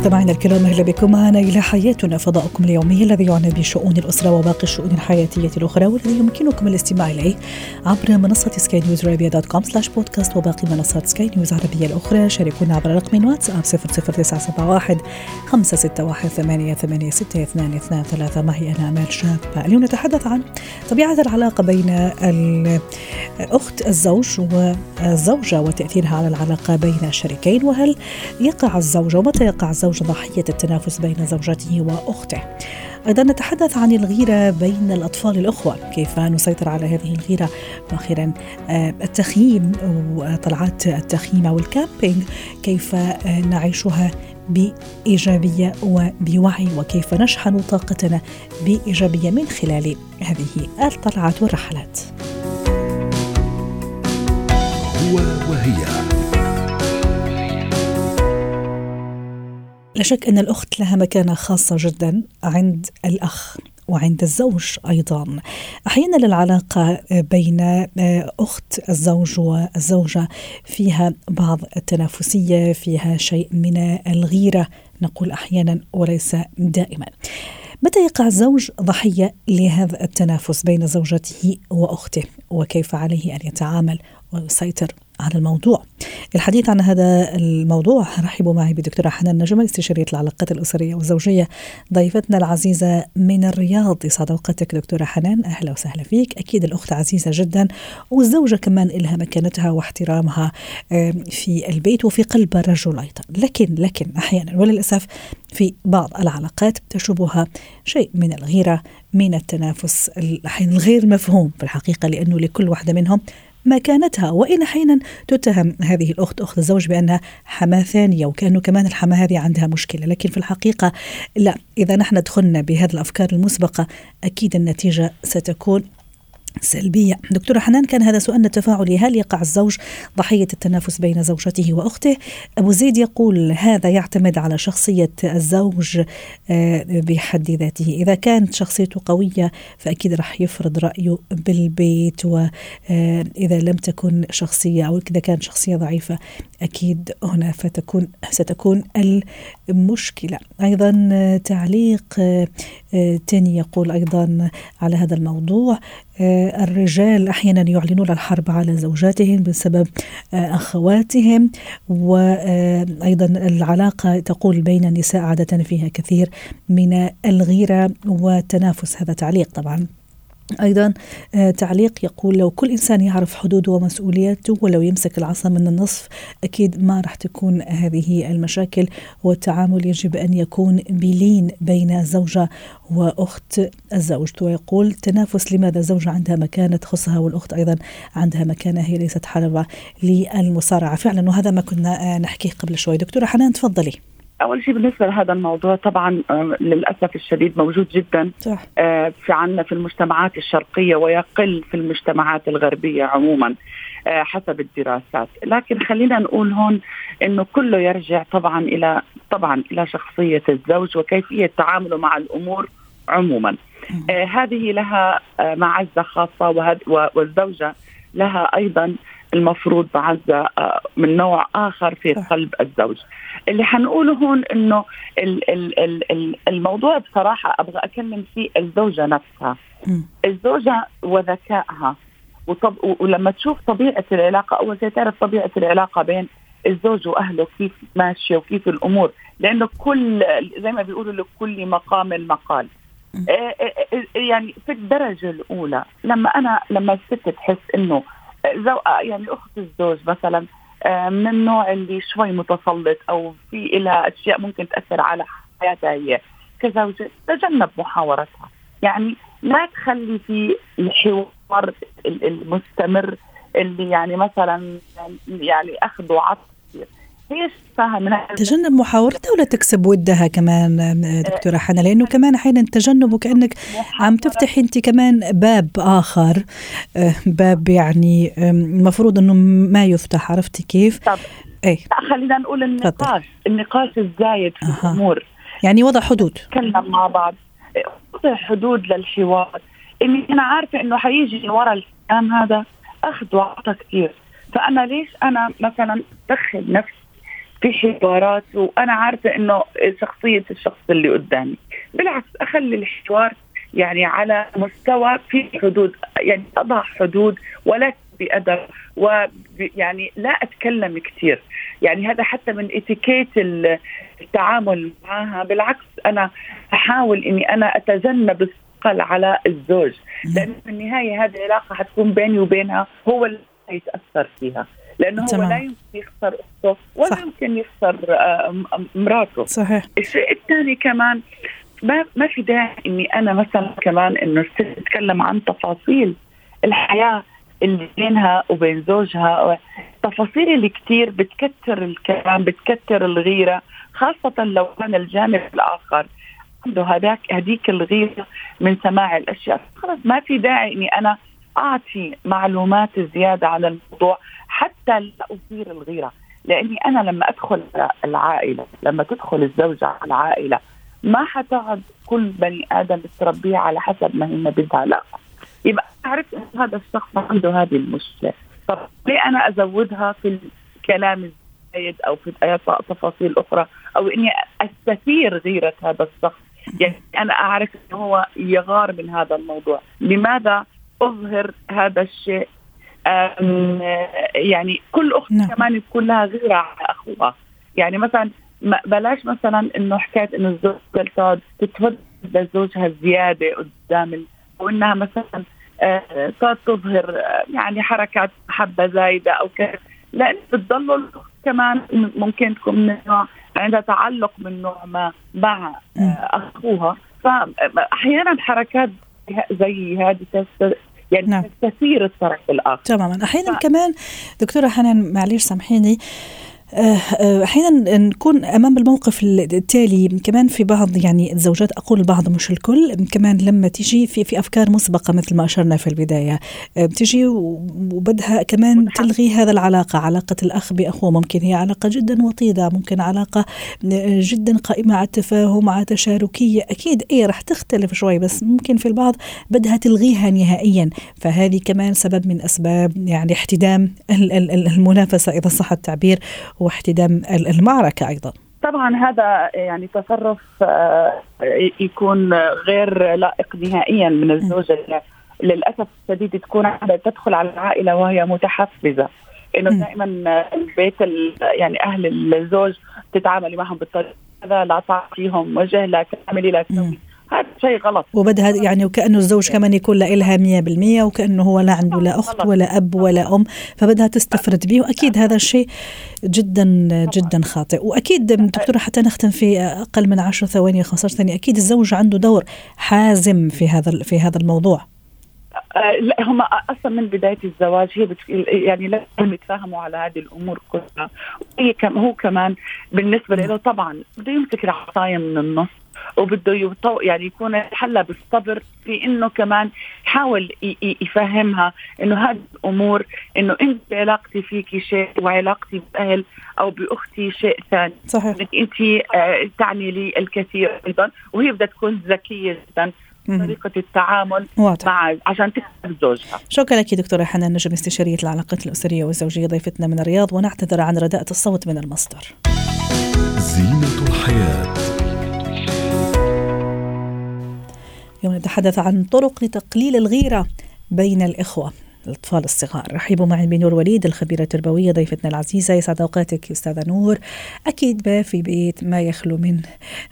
مستمعينا الكرام أهلا بكم. معنا إلى حياتنا فضاؤكم اليومي الذي يعنى بشؤون الأسرة وباقي الشؤون الحياتية الأخرى والذي يمكنكم الاستماع إليه عبر منصة سكاي نيوز عربيه dot com slash podcast وباقي منصات سكاي نيوز العربية الأخرى. شاركونا عبر رقم واتساب 00971 561 8 8 6 2 2 3 معي أنا آمال شابة؟ اليوم نتحدث عن طبيعة العلاقة بين أخت الزوج والزوجة وتأثيرها على العلاقة بين الشريكين وهل يقع الزوج ومتى يقع الزوج الزوج ضحية التنافس بين زوجته وأخته. أيضا نتحدث عن الغيرة بين الأطفال الأخوة. كيف نسيطر على هذه الغيرة؟ وأخيرا آه، التخييم وطلعات التخييم أو الكامبينج كيف آه، نعيشها بإيجابية وبوعي؟ وكيف نشحن طاقتنا بإيجابية من خلال هذه الطلعات والرحلات؟ هو وهي. لا شك أن الأخت لها مكانة خاصة جدا عند الأخ وعند الزوج أيضا. أحيانا العلاقة بين أخت الزوج والزوجة فيها بعض التنافسية فيها شيء من الغيرة نقول أحيانا وليس دائما. متى يقع الزوج ضحية لهذا التنافس بين زوجته وأخته؟ وكيف عليه أن يتعامل ويسيطر؟ على الموضوع. الحديث عن هذا الموضوع رحبوا معي بدكتورة حنان نجم استشارية العلاقات الأسرية والزوجية ضيفتنا العزيزة من الرياض. يسعد أوقاتك دكتورة حنان. أهلا وسهلا فيك. أكيد الأخت عزيزة جدا والزوجة كمان لها مكانتها واحترامها في البيت وفي قلب الرجل أيضا. لكن لكن أحيانا وللأسف في بعض العلاقات تشوبها شيء من الغيرة من التنافس الغير مفهوم في الحقيقة لأنه لكل واحدة منهم مكانتها. وإن أحيانا تتهم هذه الأخت أخت الزوج بأنها حماة ثانية وكأنه كمان الحماة هذه عندها مشكلة. لكن في الحقيقة لا. إذا نحن دخلنا بهذه الأفكار المسبقة أكيد النتيجة ستكون سلبية. دكتورة حنان كان هذا سؤالنا التفاعلي هل يقع الزوج ضحية التنافس بين زوجته وأخته؟ أبو زيد يقول هذا يعتمد على شخصية الزوج آه، بحد ذاته. إذا كانت شخصيته قوية فأكيد راح يفرض رأيه بالبيت وإذا آه، لم تكن شخصية أو إذا كانت شخصية ضعيفة أكيد هنا فتكون ستكون المشكلة. أيضا آه، تعليق تاني يقول أيضا على هذا الموضوع آه، الرجال أحيانا يعلنون الحرب على زوجاتهم بسبب آه، أخواتهم وأيضا العلاقة تقول بين النساء عادة فيها كثير من الغيرة والتنافس هذا تعليق طبعا. أيضا آه، تعليق يقول لو كل إنسان يعرف حدوده ومسؤولياته ولو يمسك العصا من النصف أكيد ما راح تكون هذه المشاكل والتعامل يجب أن يكون بلين بين الزوجة وأخت الزوج. ويقول تنافس لماذا الزوجة عندها مكانة تخصها والأخت أيضا عندها مكانة هي ليست حلبة للمصارعة. فعلا وهذا ما كنا آه، نحكيه قبل شوي. دكتورة حنان تفضلي. أول شيء بالنسبة لهذا الموضوع طبعا آه، للأسف الشديد موجود جدا صح. آه، في عنا في المجتمعات الشرقية ويقل في المجتمعات الغربية عموما آه، حسب الدراسات. لكن خلينا نقول هون إنه كله يرجع طبعا إلى طبعا إلى شخصية الزوج وكيفية تعامله مع الأمور عموما. هذه لها معزة خاصة والزوجة لها أيضا المفروض معزه من نوع آخر في قلب الزوج. اللي حنقوله هون إنه الموضوع بصراحة أبغى اكلم فيه الزوجة نفسها. الزوجة وذكائها. وطب ولما تشوف طبيعة العلاقة أول شيء تعرف طبيعة العلاقة بين الزوج وأهله كيف ماشية وكيف الأمور. لأنه كل زي ما بيقولوا لكل مقام مقال آه، آه، آه، يعني في الدرجة الأولى لما أنا لما الست تحس إنه زو يعني أخت الزوج مثلا آه، من النوع اللي شوي متسلط أو في لها أشياء ممكن تأثر على حياتها هي كزوجة تجنب محاورتها. يعني لا تخلي في الحوار المستمر اللي يعني مثلا يعني أخذ وعطف ليش فاهم تجنب محاولتها ولا تكسب ودها كمان دكتورة حنا لأنه كمان أحيانا التجنب وكأنك عم تفتحي أنت كمان باب آخر آه، باب يعني المفروض إنه ما يفتح عرفتي كيف؟ طب إيه. خلينا نقول النقاش النقاش الزايد في أه. الأمور. يعني وضع حدود. نتكلم مع بعض. وضع حدود للحوار. إني أنا عارفة إنه حيجي ورا الكلام هذا أخذ وعطى كثير. فأنا ليش أنا مثلا أدخل نفسي في حوارات وأنا عارفة إنه شخصية الشخص اللي قدامي. بالعكس أخلي الحوار يعني على مستوى في حدود يعني أضع حدود ولكن بادب ويعني لا أتكلم كثير يعني هذا حتى من إتيكيت التعامل معها بالعكس أنا أحاول إني أنا أتجنب الثقل على الزوج. لأنه في النهاية هذه العلاقة حتكون بيني وبينها هو اللي يتأثر فيها. لأنه هو لا يمكن يخسر أخته ولا صح. يمكن يخسر مراته. صحيح. الشيء الثاني كمان ما ما في داعي إني أنا مثلا كمان إنه تتكلم عن تفاصيل الحياة اللي بينها وبين زوجها تفاصيل اللي كثير بتكتر الكلام بتكتر الغيرة خاصة لو كان الجانب الآخر. عنده هذاك هذيك الغيرة من سماع الأشياء. خلص ما في داعي إني أنا أعطي معلومات زيادة عن الموضوع. حتى لا أثير الغيرة. لأني أنا لما أدخل العائلة لما تدخل الزوجة على العائلة ما حتقعد كل بني آدم تربيه على حسب ما هي بدها لا. يبقى اعرف ان هذا الشخص عنده هذه المشكلة. طب ليه أنا أزودها في الكلام الزايد أو في تفاصيل أخرى؟ أو إني أستثير غيرة هذا الشخص؟ يعني أنا أعرف إنه هو يغار من هذا الموضوع. لماذا أظهر هذا الشيء يعني كل اخت نعم. كمان يكون لها غيره على أخوها. يعني مثلا بلاش مثلا إنه حكايه إنه الزوجه تتودد لزوجها زياده قدام وانها مثلا آه، صارت تظهر آه، يعني حركات محبه زايدة أو كذا. لأن بتضل كمان ممكن تكون من النوع عندها تعلق من نوع ما مع آه، أخوها. فاحيانا حركات زي هذه يعني نعم. تستثير الطرف الآخر تماما أحيانا ف... كمان دكتورة حنان معلش سامحيني أحيانا نكون أمام الموقف التالي كمان في بعض يعني الزوجات أقول البعض مش الكل كمان لما تيجي في في أفكار مسبقة مثل ما أشرنا في البداية آه، بتجي وبدها كمان تلغي هذا العلاقة علاقة الأخ بأخوه ممكن هي علاقة جدا وطيدة ممكن علاقة جدا قائمة على التفاهم على تشاركيه أكيد إيه رح تختلف شوي بس ممكن في البعض بدها تلغيها نهائيا فهذه كمان سبب من أسباب يعني احتدام المنافسة إذا صح التعبير واحتدام المعركة أيضا. طبعا هذا يعني تصرف آه، يكون غير لائق نهائيا من الزوجة للأسف الشديد تكون تدخل على العائلة وهي متحفزة. إنه دائما البيت يعني أهل الزوج تتعاملي معهم بالطريقة هذا لا تعطيهم وجه لا تعملي لا تسوي. هذا شيء غلط. وبدها يعني وكأنه الزوج كمان يكون لها 100% وكأنه هو لا عنده لا أخت ولا أب ولا أم فبدها تستفرد به وأكيد هذا الشيء جدا جدا خاطئ. وأكيد دكتورة حتى نختم في أقل من 10 ثواني 15 ثانية. أكيد الزوج عنده دور حازم في هذا في هذا الموضوع. آه، لا هم أصلا من بداية الزواج هي بت... يعني لازم يتفاهموا على هذه الأمور كلها. وهي كم هو كمان بالنسبة له طبعا بده يمسك العصاية من النص. وبده يطو يعني يكون حلى بالصبر في إنه كمان يحاول يفهمها إنه هذه الأمور إنه إنت علاقتي فيكي شيء وعلاقتي بأهل أو بأختي شيء ثاني. صحيح. إنك إنت آه، تعني لي الكثير أيضا وهي بدها تكون ذكية جدا طريقة التعامل واضح. مع عشان تكسب زوجها. شكرا لك دكتورة حنان نجم استشارية العلاقات الأسرية والزوجية ضيفتنا من الرياض ونعتذر عن رداءة الصوت من المصدر. زينة الحياة. اليوم نتحدث عن طرق لتقليل الغيرة بين الإخوة. الأطفال الصغار. رحبوا معي بنور وليد الخبيرة التربوية ضيفتنا العزيزة. يسعد أوقاتك أستاذة نور. أكيد ما في بيت ما يخلو من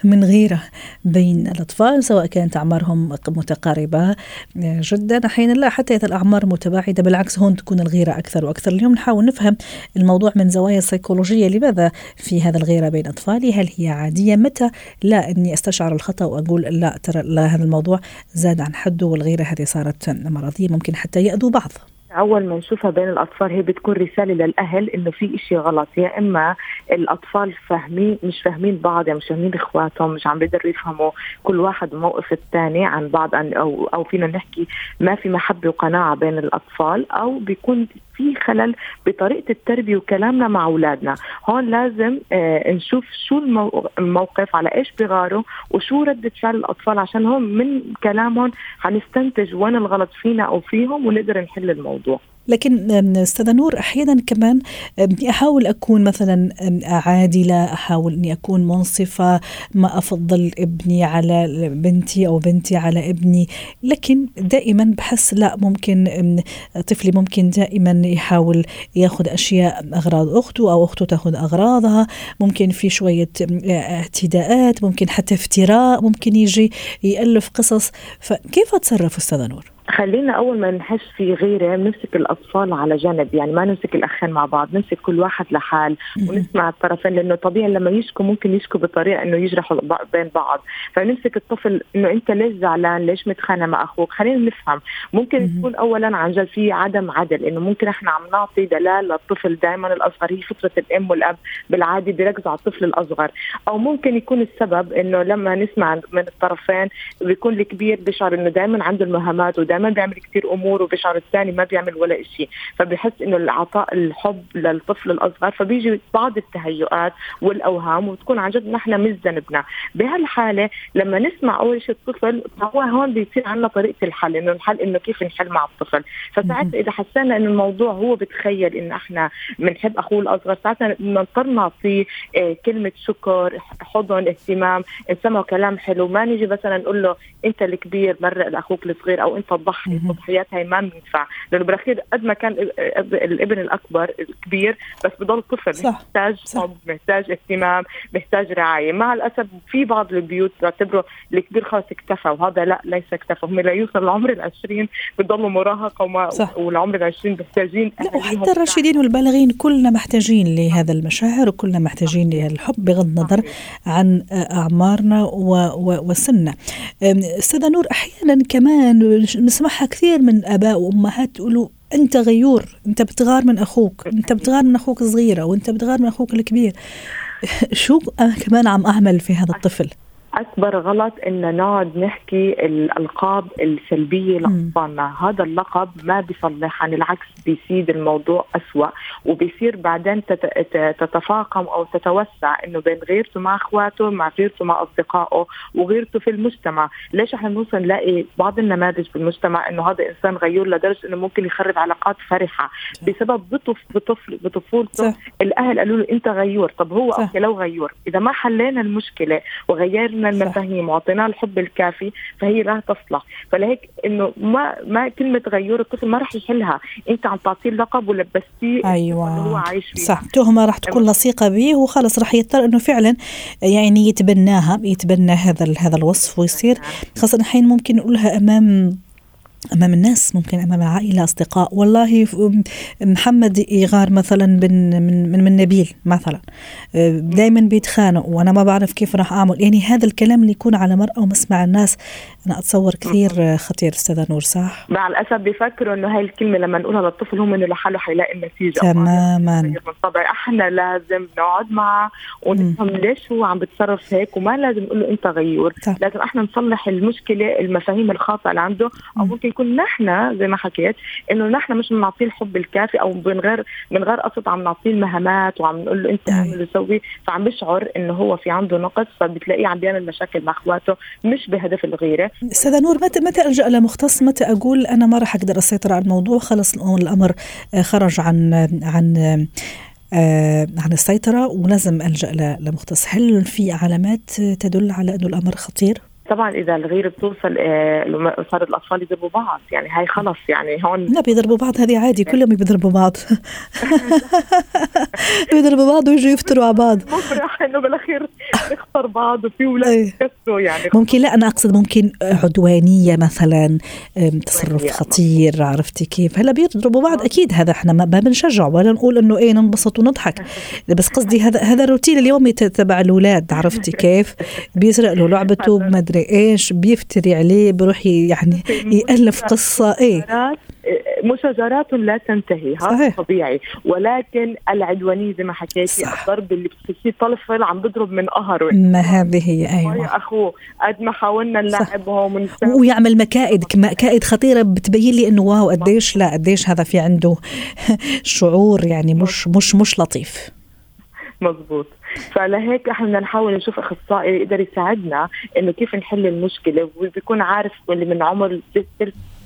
من غيرة بين الأطفال سواء كانت أعمارهم متقاربة جدا. أحيانا لا حتى إذا الأعمار متباعدة بالعكس هون تكون الغيرة أكثر وأكثر. اليوم نحاول نفهم الموضوع من زوايا سيكولوجية. لماذا في هذا الغيرة بين أطفالي؟ هل هي عادية؟ متى؟ لا أني أستشعر الخطأ وأقول لا ترى لا هذا الموضوع زاد عن حده والغيرة هذه صارت مرضية ممكن حتى يأذوا بعض. اول ما نشوفها بين الأطفال. هي بتكون رسالة للأهل إنه في إشي غلط. يا إما الأطفال فاهمين مش فاهمين بعض يعني مش فاهمين إخواتهم مش عم بيقدروا يفهموا كل واحد موقف الثاني عن بعض أو أو فينا نحكي ما في محبة وقناعة بين الأطفال أو بيكون في خلل بطريقة التربية وكلامنا مع أولادنا. هون لازم آه نشوف شو الموقف على إيش بيغاروا وشو رده فعل الأطفال. عشان هم من كلامهم حنستنتج وين الغلط فينا أو فيهم ونقدر نحل الموضوع. لكن أستاذة نور أحيانا كمان أحاول أكون مثلا عادلة أحاول إني أكون منصفة ما أفضل ابني على بنتي أو بنتي على ابني. لكن دائما بحس لا ممكن طفلي ممكن دائما يحاول ياخذ أشياء أغراض أخته أو أخته تاخذ أغراضها. ممكن في شوية اعتداءات ممكن حتى افتراء ممكن يجي يألف قصص. فكيف أتصرف أستاذة نور؟ خلينا أول ما نحس في غيرة نمسك الأطفال على جنب يعني ما نمسك الأخين مع بعض نمسك كل واحد لحال. ونسمع الطرفين لأنه طبيعي لما يشكوا ممكن يشكوا بطريقة إنه يجرحوا بين بعض. فنمسك الطفل إنه أنت ليش زعلان؟ ليش متخانق مع أخوك؟ خلينا نفهم. ممكن يكون اولا عن جد في عدم عدل إنه ممكن إحنا عم نعطي دلال للطفل دائما الأصغر هي فطرة الأم والأب بالعاده بيركزوا على الطفل الأصغر. أو ممكن يكون السبب إنه لما نسمع من الطرفين بيكون الكبير بيشعر إنه دائما عنده المهامات ودائما دائما بيعمل كثير أمور وبيشعر الثاني ما بيعمل ولا شيء فبحس إنه العطاء الحب للطفل الأصغر فبيجي بعض التهيؤات والأوهام وتكون عن جد نحن مش ذنبنا. بهالحالة لما نسمع أول شيء الطفل فهو هون بيصير عندنا طريقة الحل إنه الحل إنه كيف نحل مع الطفل. فساعتها إذا حسينا إنه الموضوع هو بتخيل انه إحنا بنحب أخوه الأصغر ساعتها بنضطر نعطيه آه، كلمة شكر حضن اهتمام سمعوا كلام حلو. ما نيجي مثلا نقول له أنت الكبير مرق لأخوك الصغير أو أنت تضحي التضحيات هي ما بينفع. لأنه بالأخير قد ما كان الابن الأكبر الكبير بس بضل طفل صح. محتاج حب محتاج اهتمام محتاج رعاية. مع الأسف في بعض البيوت بيعتبروا الكبير خلص اكتفى وهذا لا ليس اكتفى. هم لا يوصل لعمر ال20 بضلوا مراهقة وما صح. والعمر ال20 محتاجين حتى الراشدين والبالغين كلنا محتاجين لهذا المشاعر وكلنا محتاجين للحب بغض النظر عن أعمارنا وسننا. أستاذة نور أحيانا كمان نسمعها كثير من آباء وأمهات تقولوا أنت غيور أنت بتغار من أخوك أنت بتغار من أخوك صغيره وأنت بتغار من أخوك الكبير. شو أنا كمان عم اعمل في هذا الطفل؟ أكبر غلط إن نقعد نحكي الألقاب السلبية لأطفالنا. هذا اللقب ما بيصلح عن العكس بيسيد الموضوع أسوأ. وبيصير بعدين تتفاقم أو تتوسع إنه بين غيرته مع أخواته مع غيرته مع أصدقائه وغيرته في المجتمع. ليش إحنا بنوصل نلاقي بعض النماذج في المجتمع إنه هذا إنسان غيور لدرجة إنه ممكن يخرب علاقات فرحة؟ بسبب بطف بطفل بطفولته الأهل قالوا له أنت غيور. طب هو أوكي لو غيور. إذا ما حلينا المشكلة وغيرنا المفاهيم واعطيناه الحب الكافي فهي لا تصلح. فلهيك إنه ما ما كلمة غيور الطفل ما راح يحلها. أنت عم تعطيه اللقب ولبستيه أيوه. هو عايش فيه صح. تهمه راح تكون لصيقة به وخلص راح يضطر إنه فعلا يعني يتبناها يتبنى هذا هذا الوصف ويصير. خاصة الحين ممكن نقولها أمام أمام الناس ممكن أمام العائلة أصدقاء. والله محمد يغار مثلا من من من نبيل مثلا. دائما بيتخانقوا وأنا ما بعرف كيف راح أعمل. يعني هذا الكلام اللي يكون على مرأى ومسمع الناس أنا أتصور كثير خطير أستاذة نور صح مع الأسف بيفكروا إنه هاي الكلمة لما نقولها للطفل هو منه لحاله حيلاقي النتيجة. تماما. طبعا إحنا لازم نقعد معه ونفهم ليش هو عم بتصرف هيك وما لازم نقول له أنت غيور. لازم إحنا نصلح المشكلة المفاهيم الخاطئه اللي عنده أو ممكن يكون نحن زي ما حكيت إنه نحن مش بنعطيه الحب الكافي أو من غير من غير قصد عم نعطيه المهامات وعم نقول له أنت اعمل وسوي فعم بيشعر إنه هو في عنده نقص فبتلاقيه عم بيعمل مشاكل مع أخواته مش بهدف الغيرة. أستاذة نور متى متى ألجأ لمختص؟ متى أقول أنا ما راح أقدر أسيطر على الموضوع؟ خلص الامر خرج عن عن آه عن السيطرة ولازم ألجأ لمختص. هل في علامات تدل على أنه الأمر خطير؟ طبعا إذا الغيره بتوصل آه صار الأطفال يضربوا بعض يعني هاي خلص يعني هون لا بيضربوا بعض هذه عادي كلهم بيضربوا بعض. بيضربوا بعض ويجوا يفتروا على بعض. مفرح إنه بالأخير نخسر بعض وفي أولاد يكسروا يعني ممكن لا أنا أقصد ممكن عدوانية مثلا تصرف خطير عرفتي كيف؟ هلأ بيضربوا بعض أكيد هذا إحنا ما بنشجع ولا نقول إنه إيه ننبسط ونضحك. بس قصدي هذا هذا الروتين اليومي تبع الأولاد عرفتي كيف؟ بيسرق له لعبته ما أدري إيش؟ بيفتري عليه بروح يعني يألف قصة إيه. مشاجرات لا تنتهي هذا طبيعي. ولكن العدوانية زي ما حكيتي الضرب اللي بتصير طفل عم بضرب من قهره. ما هذه هي أيوه. يا أخوه قد ما حاولنا نلعبهم ويعمل مكائد مكائد خطيرة. بتبين لي إنه واو قديش لا قديش هذا في عنده شعور يعني مش مش مش لطيف. مزبوط فلهيك إحنا بدنا نحاول نشوف أخصائي يقدر يساعدنا إنه كيف نحل المشكلة وبيكون عارف من عمر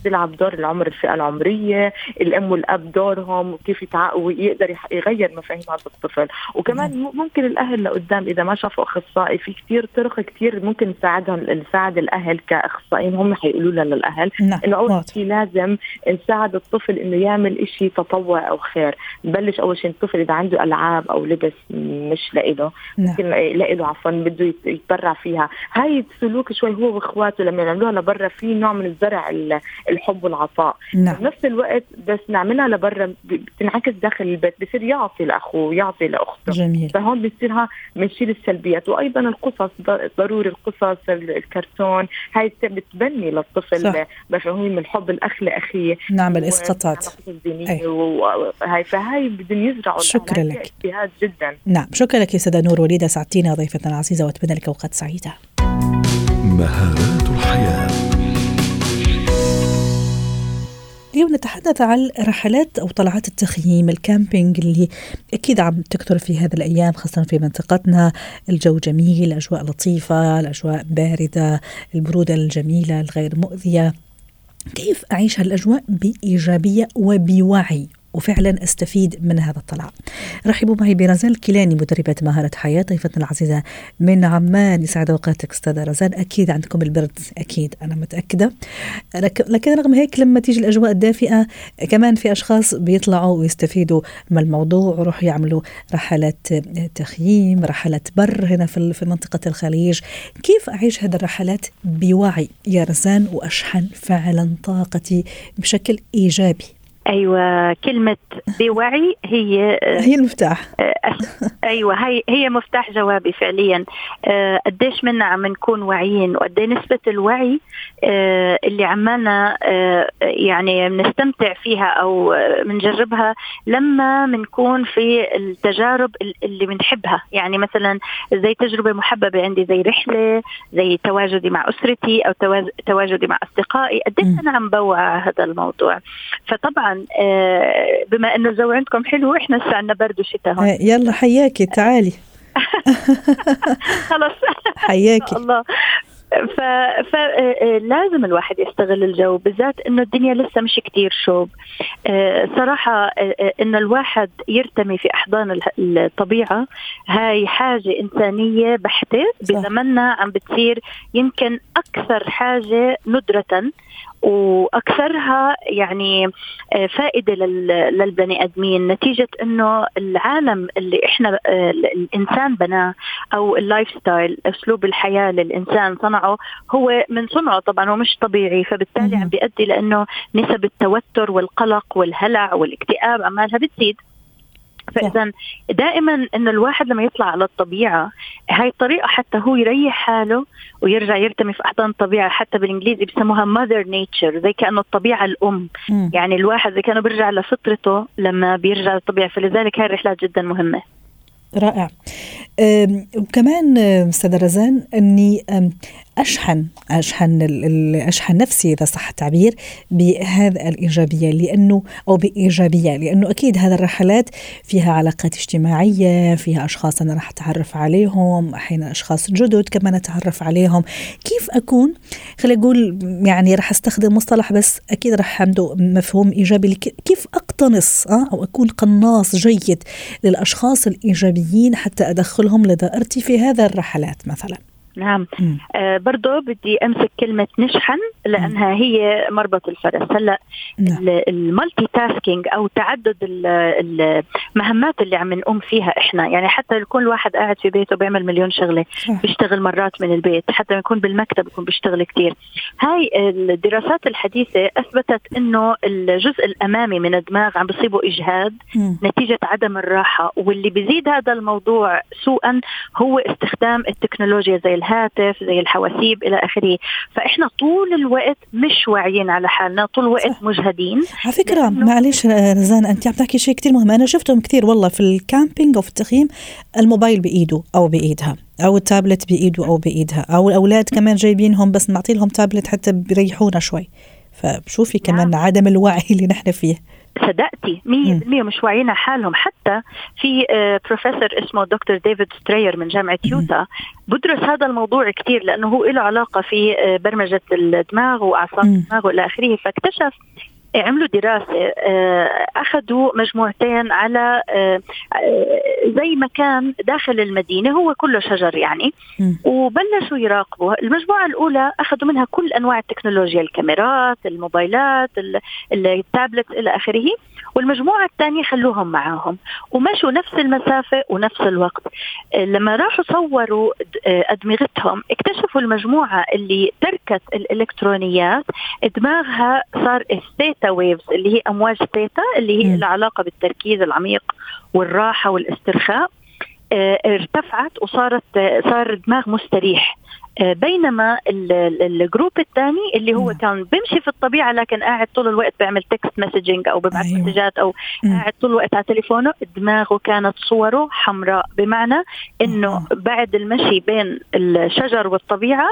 بيلعب دور العمر الفئة العمرية الأم والأب دورهم وكيف ويقدر يغير مفاهيم هذا الطفل وكمان نعم. ممكن الأهل لقدام إذا ما شافوا أخصائي في كثير طرق كثير ممكن نساعدهم نساعد الأهل كأخصائيين هم حيقولوا لنا للأهل نعم. إنه أول شيء لازم نساعد الطفل إنه يعمل شيء تطوع أو خير نبلش أول شيء الطفل إذا عنده ألعاب أو لبس مش لإله نعم. ممكن لإله عفوا بده يتبرع فيها هاي السلوك شوي هو وإخواته لما يعملوها لبرا في نوع من الزرع الحب والعطاء. نعم. بنفس الوقت بس نعملها لبرا بتنعكس داخل البيت بصير يعطي لأخوه يعطي لأخته. جميل. فهون بصير بنشيل السلبيات. وأيضا القصص ضروري القصص الكرتون. هاي بتبني للطفل مفاهيم الحب الأخ لأخيه. نعمل إسقاطات. هاي. فهاي بدهم يزرعوا شكرا لك. اجتهاد جدا. نعم. شكرا لك يا سيدة نور وليدة سعدتينا ضيفتنا العزيزة وأتمنى لك أوقات سعيدة. مهارات اليوم نتحدث عن رحلات أو طلعات التخييم الكامبينج اللي أكيد عم تكثر في هذه الأيام خاصة في منطقتنا. الجو جميل الأجواء لطيفة الأجواء باردة البرودة الجميلة الغير مؤذية. كيف أعيش هالأجواء بإيجابية وبوعي؟ وفعلا أستفيد من هذا الطلع. رحبوا معي برزان الكيلاني مدربة مهارة حياة ضيفتنا العزيزة من عمان. يسعد أوقاتك أستاذة رزان. أكيد عندكم البرد أكيد. أنا متأكدة. لكن رغم هيك لما تيجي الأجواء الدافئة كمان في أشخاص بيطلعوا ويستفيدوا من الموضوع ويروحوا يعملوا رحلات تخييم رحلات بر هنا في في منطقة الخليج. كيف أعيش هذه الرحلات بوعي يا رزان؟ وأشحن فعلا طاقتي بشكل إيجابي. أيوه كلمة بوعي هي هي المفتاح. أيوه هي هي مفتاح جوابي فعليا. آه، قديش منا عم نكون واعيين وقد إيه نسبة الوعي آه، اللي عمالنا آه، يعني بنستمتع فيها أو بنجربها لما بنكون في التجارب اللي بنحبها. يعني مثلا زي تجربة محببة عندي زي رحلة زي تواجدي مع أسرتي أو تواجدي مع أصدقائي. قديش أنا عم بوعى هذا الموضوع. فطبعا بما انه الجو عندكم حلو إحنا لسه عندنا برد وشتاء هون. يلا حياكي تعالي. خلص حياكي. الله. فلازم الواحد يستغل الجو بالذات إنه الدنيا لسه مش كتير شوب. صراحة إنه الواحد يرتمي في أحضان الطبيعة. هاي حاجة إنسانية بحتة بزمننا عم بتصير يمكن أكثر حاجة ندرة. وأكثرها يعني آه، فائدة للبني آدمين نتيجة إنه العالم اللي إحنا آه، الإنسان بناه أو ال lifestyle أسلوب الحياة اللي الإنسان صنعه هو من صنعه طبعا هو مش طبيعي. فبالتالي عم بيؤدي لإنه نسب التوتر والقلق والهلع والاكتئاب عمالها بتزيد. فإذا دائما إنه الواحد لما يطلع على الطبيعة هاي الطريقة حتى هو يريح حاله ويرجع يرتمي في أحضان الطبيعة حتى بالإنجليزي بسموها ماذر نيتشر زي كأنه الطبيعة الأم. م. يعني الواحد زي كأنه بيرجع لفطرته لما بيرجع للطبيعة فلذلك هاي الرحلات جدا مهمة. رائع. وكمان أستاذ رزان أني أشحن أشحن أشحن نفسي إذا صح التعبير بهذا الإيجابية لأنه أو بإيجابية لأنه أكيد هذه الرحلات فيها علاقات اجتماعية فيها أشخاص أنا راح أتعرف عليهم أحيانا أشخاص جدد كمان أتعرف عليهم. كيف أكون؟ خلينا أقول يعني راح أستخدم مصطلح بس أكيد راح عنده مفهوم إيجابي كيف أقتنص أه؟ أو أكون قناص جيد للأشخاص الإيجابيين؟ حتى أدخلهم لدائرتي في هذا الرحلات مثلا. نعم آه برضه بدي أمسك كلمة نشحن لأنها مم. هي مربط الفرس هلأ نعم. ال multitasking أو تعدد المهمات اللي عم نقوم فيها إحنا يعني حتى يكون الواحد قاعد في بيته بيعمل مليون شغلة صح. بيشتغل مرات من البيت حتى يكون بالمكتب يكون بيشتغل كثير هاي الدراسات الحديثة أثبتت إنه الجزء الأمامي من الدماغ عم بيصيبه إجهاد مم. نتيجة عدم الراحة واللي بيزيد هذا الموضوع سوءا هو استخدام التكنولوجيا زي الهاتف زي الحواسيب إلى آخره. فإحنا طول الوقت مش واعيين على حالنا طول الوقت مجهدين. على فكرة معلش رزان أنت عم تحكي شيء كثير مهم. أنا شفتهم كثير والله في ال camping أو في التخييم الموبايل بإيده أو بإيدها أو التابلت بإيده أو بإيدها أو الأولاد كمان جايبينهم بس نعطي لهم تابلت حتى بيريحونا شوي. فشوفي كمان نعم. عدم الوعي اللي نحن فيه. صدقتي. 100% مش واعيين حالهم. حتى في بروفيسور آه، اسمه دكتور ديفيد ستراير من جامعة يوتا. بدرس هذا الموضوع كثير لأنه هو له علاقة في آه، برمجة الدماغ وأعصاب الدماغ وإلى آخره. فاكتشف عملوا دراسة آه، أخذوا مجموعتين على آه، آه، زي مكان داخل المدينة هو كله شجر يعني وبلشوا يراقبوا. المجموعة الأولى أخذوا منها كل أنواع التكنولوجيا الكاميرات الموبايلات التابلت إلى آخره. والمجموعة الثانية خلوهم معاهم. ومشوا نفس المسافة ونفس الوقت. لما راحوا صوروا أدمغتهم اكتشفوا المجموعة اللي تركت الإلكترونيات. دماغها صار ال theta waves اللي هي أمواج ثيتا اللي هي العلاقة بالتركيز العميق والراحة والاسترخاء. آه ارتفعت وصارت صار الدماغ مستريح. آه، بينما ال group الثاني اللي هو كان بيمشي في الطبيعة لكن قاعد طول الوقت بيعمل text messaging أو ببعث أيوه. مسجات أو قاعد طول الوقت على تليفونه دماغه كانت صوره حمراء بمعنى إنه أوه. بعد المشي بين الشجر والطبيعة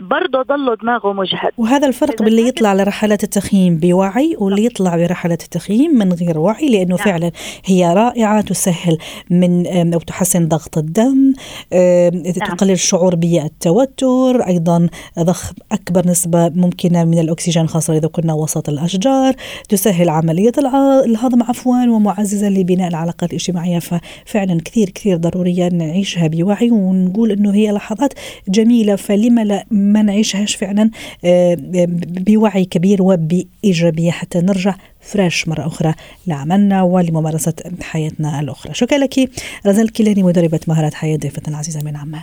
برضه ضله دماغه مجهد وهذا الفرق باللي يطلع لرحلات التخييم بوعي واللي يطلع برحلات التخييم من غير وعي لأنه نعم. فعلا هي رائعة تسهل من أو تحسن ضغط الدم نعم. تقلل الشعور بالتوتر الدكتور أيضا ضخ أكبر نسبة ممكنة من الأكسجين خاصة إذا كنا وسط الأشجار تسهل عملية الهضم عفوا ومعززة لبناء العلاقات الاجتماعية. ففعلا كثير كثير ضرورية نعيشها بوعي ونقول أنه هي لحظات جميلة. فلما لا ما نعيشهاش فعلا آه، بوعي كبير وبإيجابية حتى نرجع فريش مرة أخرى لعملنا ولممارسة حياتنا الأخرى. شكرا لك رزال كيلاني مدربة مهارات حياة ضيفتنا العزيزة من عمان.